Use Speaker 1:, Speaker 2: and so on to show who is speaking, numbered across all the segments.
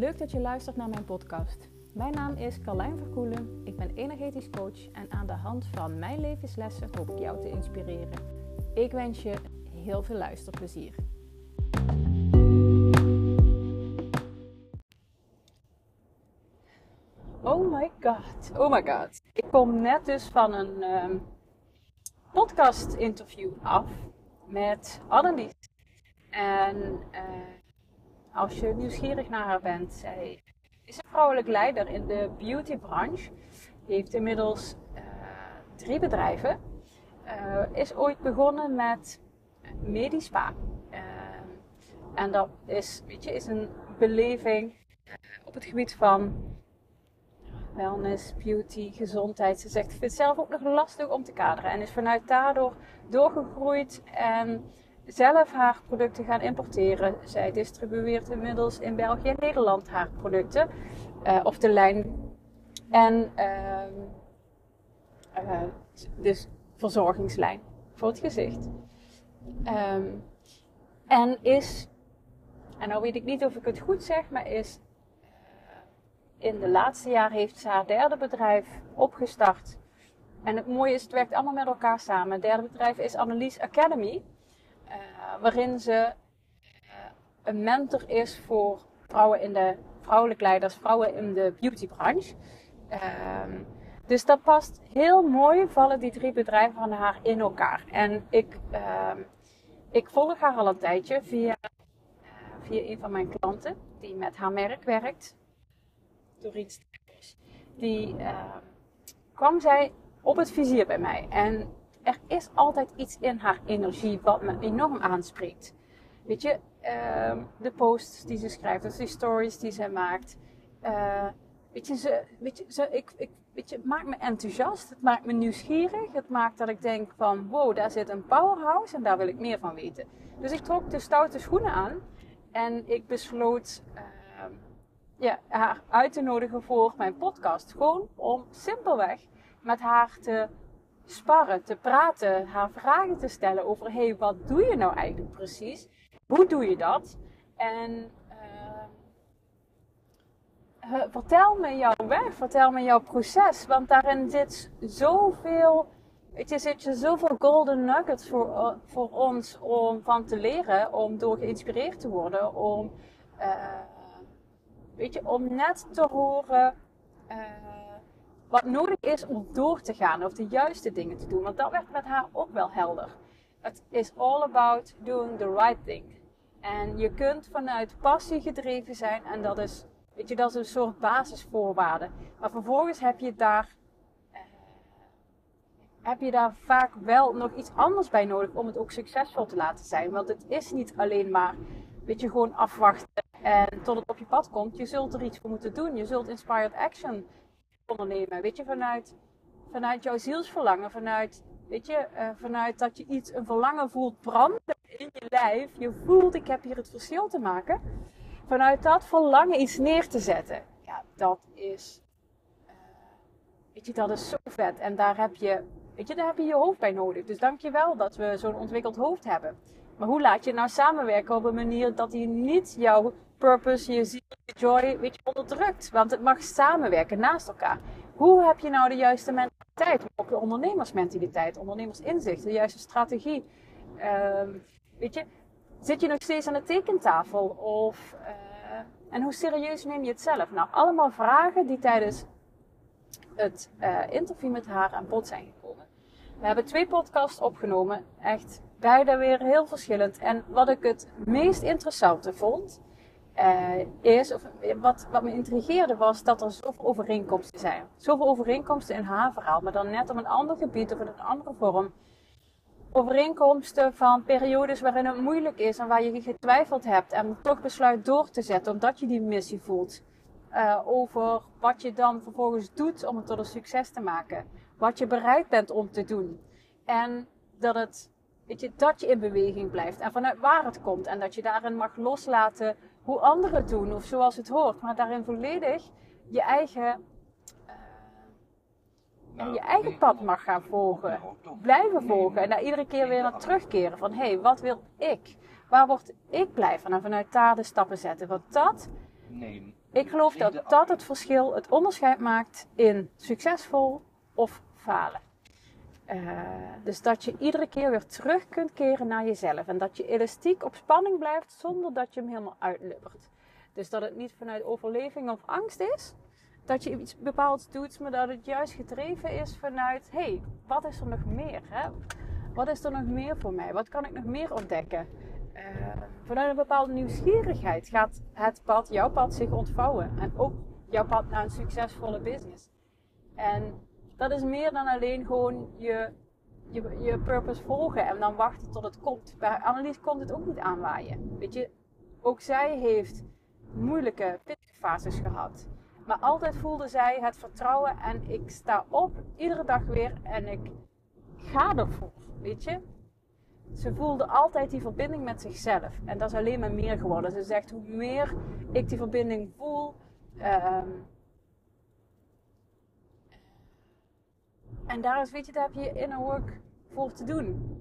Speaker 1: Leuk dat je luistert naar mijn podcast. Mijn naam is Carlijn Verkoelen. Ik ben energetisch coach en aan de hand van mijn levenslessen hoop ik jou te inspireren. Ik wens je heel veel luisterplezier. Oh my god, oh my god. Ik kom net dus van een um, podcast interview af met Annelies. En uh, als je nieuwsgierig naar haar bent, zij is een vrouwelijk leider in de beautybranche. Heeft inmiddels uh, drie bedrijven. Uh, is ooit begonnen met Medispa. en dat is, weet je, is een beleving op het gebied van wellness, beauty, gezondheid. Ze zegt, ik vind het zelf ook nog lastig om te kaderen. En is vanuit daardoor doorgegroeid en zelf haar producten gaan importeren. Zij distribueert inmiddels in België en Nederland haar producten. Uh, of de lijn. En uh, uh, dus verzorgingslijn voor het gezicht. Um, en is, en nou weet ik niet of ik het goed zeg, maar is in de laatste jaar heeft ze haar derde bedrijf opgestart. En het mooie is, het werkt allemaal met elkaar samen. Het derde bedrijf is Annelies Academy. Uh, waarin ze uh, een mentor is voor vrouwen in de vrouwelijke leiders, vrouwen in de beautybranche. Uh, dus dat past heel mooi, vallen die drie bedrijven van haar in elkaar. En ik, ehm, ik volg haar al een tijdje via, via een van mijn klanten die met haar merk werkt. Doreen Strijkers. Die uh, kwam zij op het vizier bij mij. En er is altijd iets in haar energie wat me enorm aanspreekt. Weet je, uh, de posts die ze schrijft, dus die stories die ze maakt. Uh, weet je, ze, weet je, ze, ik, ik, weet je, het maakt me enthousiast, het maakt me nieuwsgierig. Het maakt dat ik denk van, wow, daar zit een powerhouse en daar wil ik meer van weten. Dus ik trok de stoute schoenen aan en ik besloot ja, haar uit te nodigen voor mijn podcast. Gewoon om simpelweg met haar te sparren, te praten, haar vragen te stellen over: hey, wat doe je nou eigenlijk precies? Hoe doe je dat? En uh, vertel me jouw weg, vertel me jouw proces, want daarin zit zoveel. Het is zit je zoveel golden nuggets voor, uh, voor ons om van te leren, om door geïnspireerd te worden, om uh, Weet je, om net te horen wat nodig is om door te gaan of de juiste dingen te doen. Want dat werd met haar ook wel helder. Het is all about doing the right thing. En je kunt vanuit passie gedreven zijn en dat is, weet je, dat is een soort basisvoorwaarde. Maar vervolgens heb je daar, uh, heb je daar vaak wel nog iets anders bij nodig om het ook succesvol te laten zijn. Want het is niet alleen maar, weet je, gewoon afwachten en tot het op je pad komt, je zult er iets voor moeten doen. Je zult inspired action ondernemen. Weet je, vanuit, vanuit jouw zielsverlangen, vanuit, weet je, uh, vanuit dat je iets, een verlangen voelt branden in je lijf. Je voelt, ik heb hier het verschil te maken. Vanuit dat verlangen iets neer te zetten. Ja, dat is, uh, weet je, dat is zo vet. En daar heb je, weet je, daar heb je je hoofd bij nodig. Dus dank je wel dat we zo'n ontwikkeld hoofd hebben. Maar hoe laat je nou samenwerken op een manier dat hij niet jouw purpose, je ziel, je joy, weet je, onderdrukt? Want het mag samenwerken naast elkaar. Hoe heb je nou de juiste mentaliteit? Ook de ondernemersmentaliteit, ondernemersinzicht, de juiste strategie. Um, weet je, zit je nog steeds aan de tekentafel? Of, uh, en hoe serieus neem je het zelf? Nou, allemaal vragen die tijdens het uh, interview met haar aan bod zijn gekomen. We hebben twee podcasts opgenomen. Echt beide weer heel verschillend. En wat ik het meest interessante vond, uh, is, of wat, wat me intrigeerde, was dat er zoveel overeenkomsten zijn. Zoveel overeenkomsten in haar verhaal, maar dan net op een ander gebied of in een andere vorm. Overeenkomsten van periodes waarin het moeilijk is en waar je getwijfeld hebt en toch besluit door te zetten omdat je die missie voelt. Uh, over wat je dan vervolgens doet om het tot een succes te maken. Wat je bereid bent om te doen. En dat het Weet je, dat je in beweging blijft en vanuit waar het komt. En dat je daarin mag loslaten hoe anderen het doen of zoals het hoort. Maar daarin volledig je eigen, uh, je eigen pad mag gaan volgen. Blijven volgen. En daar iedere keer weer naar terugkeren. Van hé, hey, wat wil ik? Waar word ik blij van? En vanuit daar de stappen zetten. Want dat Ik geloof dat dat het verschil, het onderscheid maakt in succesvol of falen. Uh, dus dat je iedere keer weer terug kunt keren naar jezelf. En dat je elastiek op spanning blijft zonder dat je hem helemaal uitlubbert. Dus dat het niet vanuit overleving of angst is. Dat je iets bepaalds doet, maar dat het juist gedreven is vanuit: hé, hey, wat is er nog meer? Hè? Wat is er nog meer voor mij? Wat kan ik nog meer ontdekken? Uh, vanuit een bepaalde nieuwsgierigheid gaat het pad, jouw pad, zich ontvouwen. En ook jouw pad naar een succesvolle business. En dat is meer dan alleen gewoon je, je, je purpose volgen en dan wachten tot het komt. Bij Annelies komt het ook niet aanwaaien. Weet je, ook zij heeft moeilijke, pittige fases gehad. Maar altijd voelde zij het vertrouwen en ik sta op iedere dag weer en ik ga ervoor. Weet je? Ze voelde altijd die verbinding met zichzelf. En dat is alleen maar meer geworden. Ze zegt, hoe meer ik die verbinding voel, ehm, En daar is, weet je, daar heb je inner work voor te doen.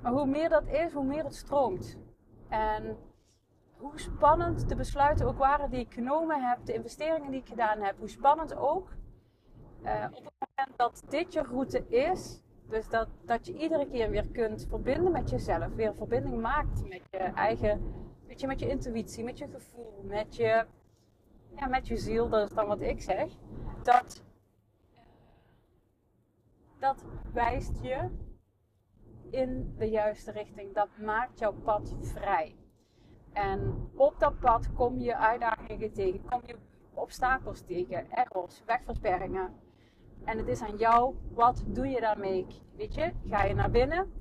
Speaker 1: Maar hoe meer dat is, hoe meer het stroomt. En hoe spannend de besluiten ook waren die ik genomen heb, de investeringen die ik gedaan heb, hoe spannend ook. Uh, op het moment dat dit je route is, dus dat, dat je iedere keer weer kunt verbinden met jezelf, weer verbinding maakt met je eigen, weet je, met je intuïtie, met je gevoel, met je, ja, met je ziel, dat is dan wat ik zeg. Dat dat wijst je in de juiste richting. Dat maakt jouw pad vrij. En op dat pad kom je uitdagingen tegen, kom je obstakels tegen, errors, wegversperringen. En het is aan jou, wat doe je daarmee? Weet je, ga je naar binnen,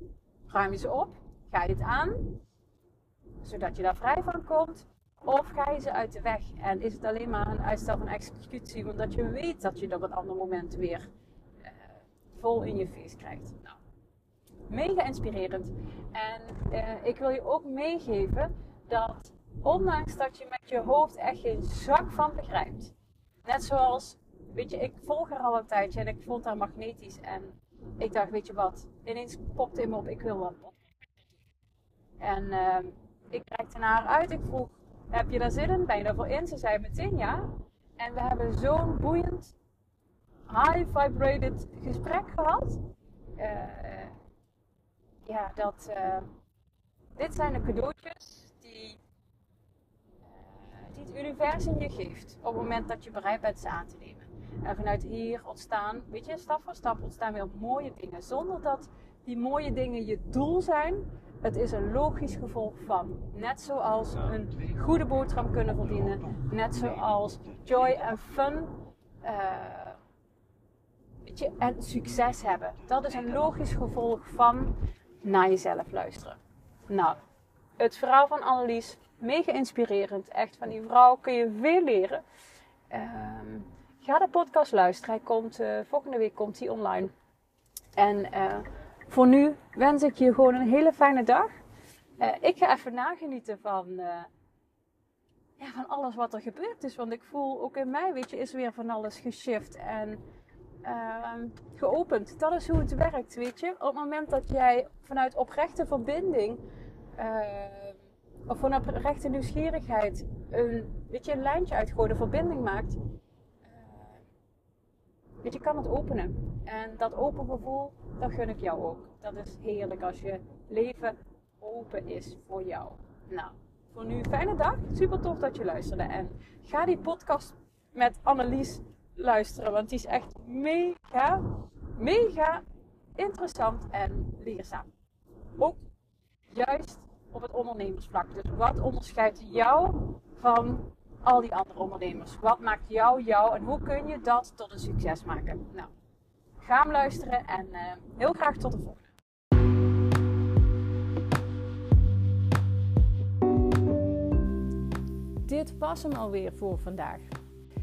Speaker 1: ruim je ze op, ga je het aan, zodat je daar vrij van komt. Of ga je ze uit de weg en is het alleen maar een uitstel van executie, omdat je weet dat je op een ander moment weer vol in je face krijgt. Nou, mega inspirerend. En uh, ik wil je ook meegeven dat ondanks dat je met je hoofd echt geen zak van begrijpt. Net zoals, weet je, ik volg er al een tijdje en ik vond haar magnetisch. En ik dacht, weet je wat, ineens popte in me op, ik wil wat. En uh, ik reikte naar haar uit. Ik vroeg, heb je daar zin in? Ben je daarvoor in? Ze zei meteen ja. En we hebben zo'n boeiend high vibrated gesprek gehad. Uh, ja, dat. Uh, dit zijn de cadeautjes die, uh, die het universum je geeft. Op het moment dat je bereid bent ze aan te nemen. En vanuit hier ontstaan, weet je, stap voor stap ontstaan weer mooie dingen. Zonder dat die mooie dingen je doel zijn. Het is een logisch gevolg van. Net zoals een goede boterham kunnen verdienen. Net zoals joy en fun. Uh, en succes hebben. Dat is een logisch gevolg van naar jezelf luisteren. Nou, het verhaal van Annelies, mega inspirerend. Echt van die vrouw kun je veel leren. Ehm, ga de podcast luisteren. Hij komt, uh, volgende week komt hij online. En uh, voor nu wens ik je gewoon een hele fijne dag. Uh, ik ga even nagenieten van, ja, van alles wat er gebeurd is. Want ik voel ook in mij, weet je, is weer van alles geshift. En Ehm, geopend. Dat is hoe het werkt, weet je. Op het moment dat jij vanuit oprechte verbinding uh, of vanuit oprechte nieuwsgierigheid een, weet je, een lijntje uitgooit, een verbinding maakt, uh, weet je, kan het openen. En dat open gevoel, dat gun ik jou ook. Dat is heerlijk als je leven open is voor jou. Nou, voor nu fijne dag. Super tof dat je luisterde. En ga die podcast met Annelies luisteren. Want die is echt mega, mega interessant en leerzaam. Ook juist op het ondernemersvlak. Dus wat onderscheidt jou van al die andere ondernemers? Wat maakt jou jou en hoe kun je dat tot een succes maken? Nou, ga hem luisteren en uh, heel graag tot de volgende. Dit was hem alweer voor vandaag.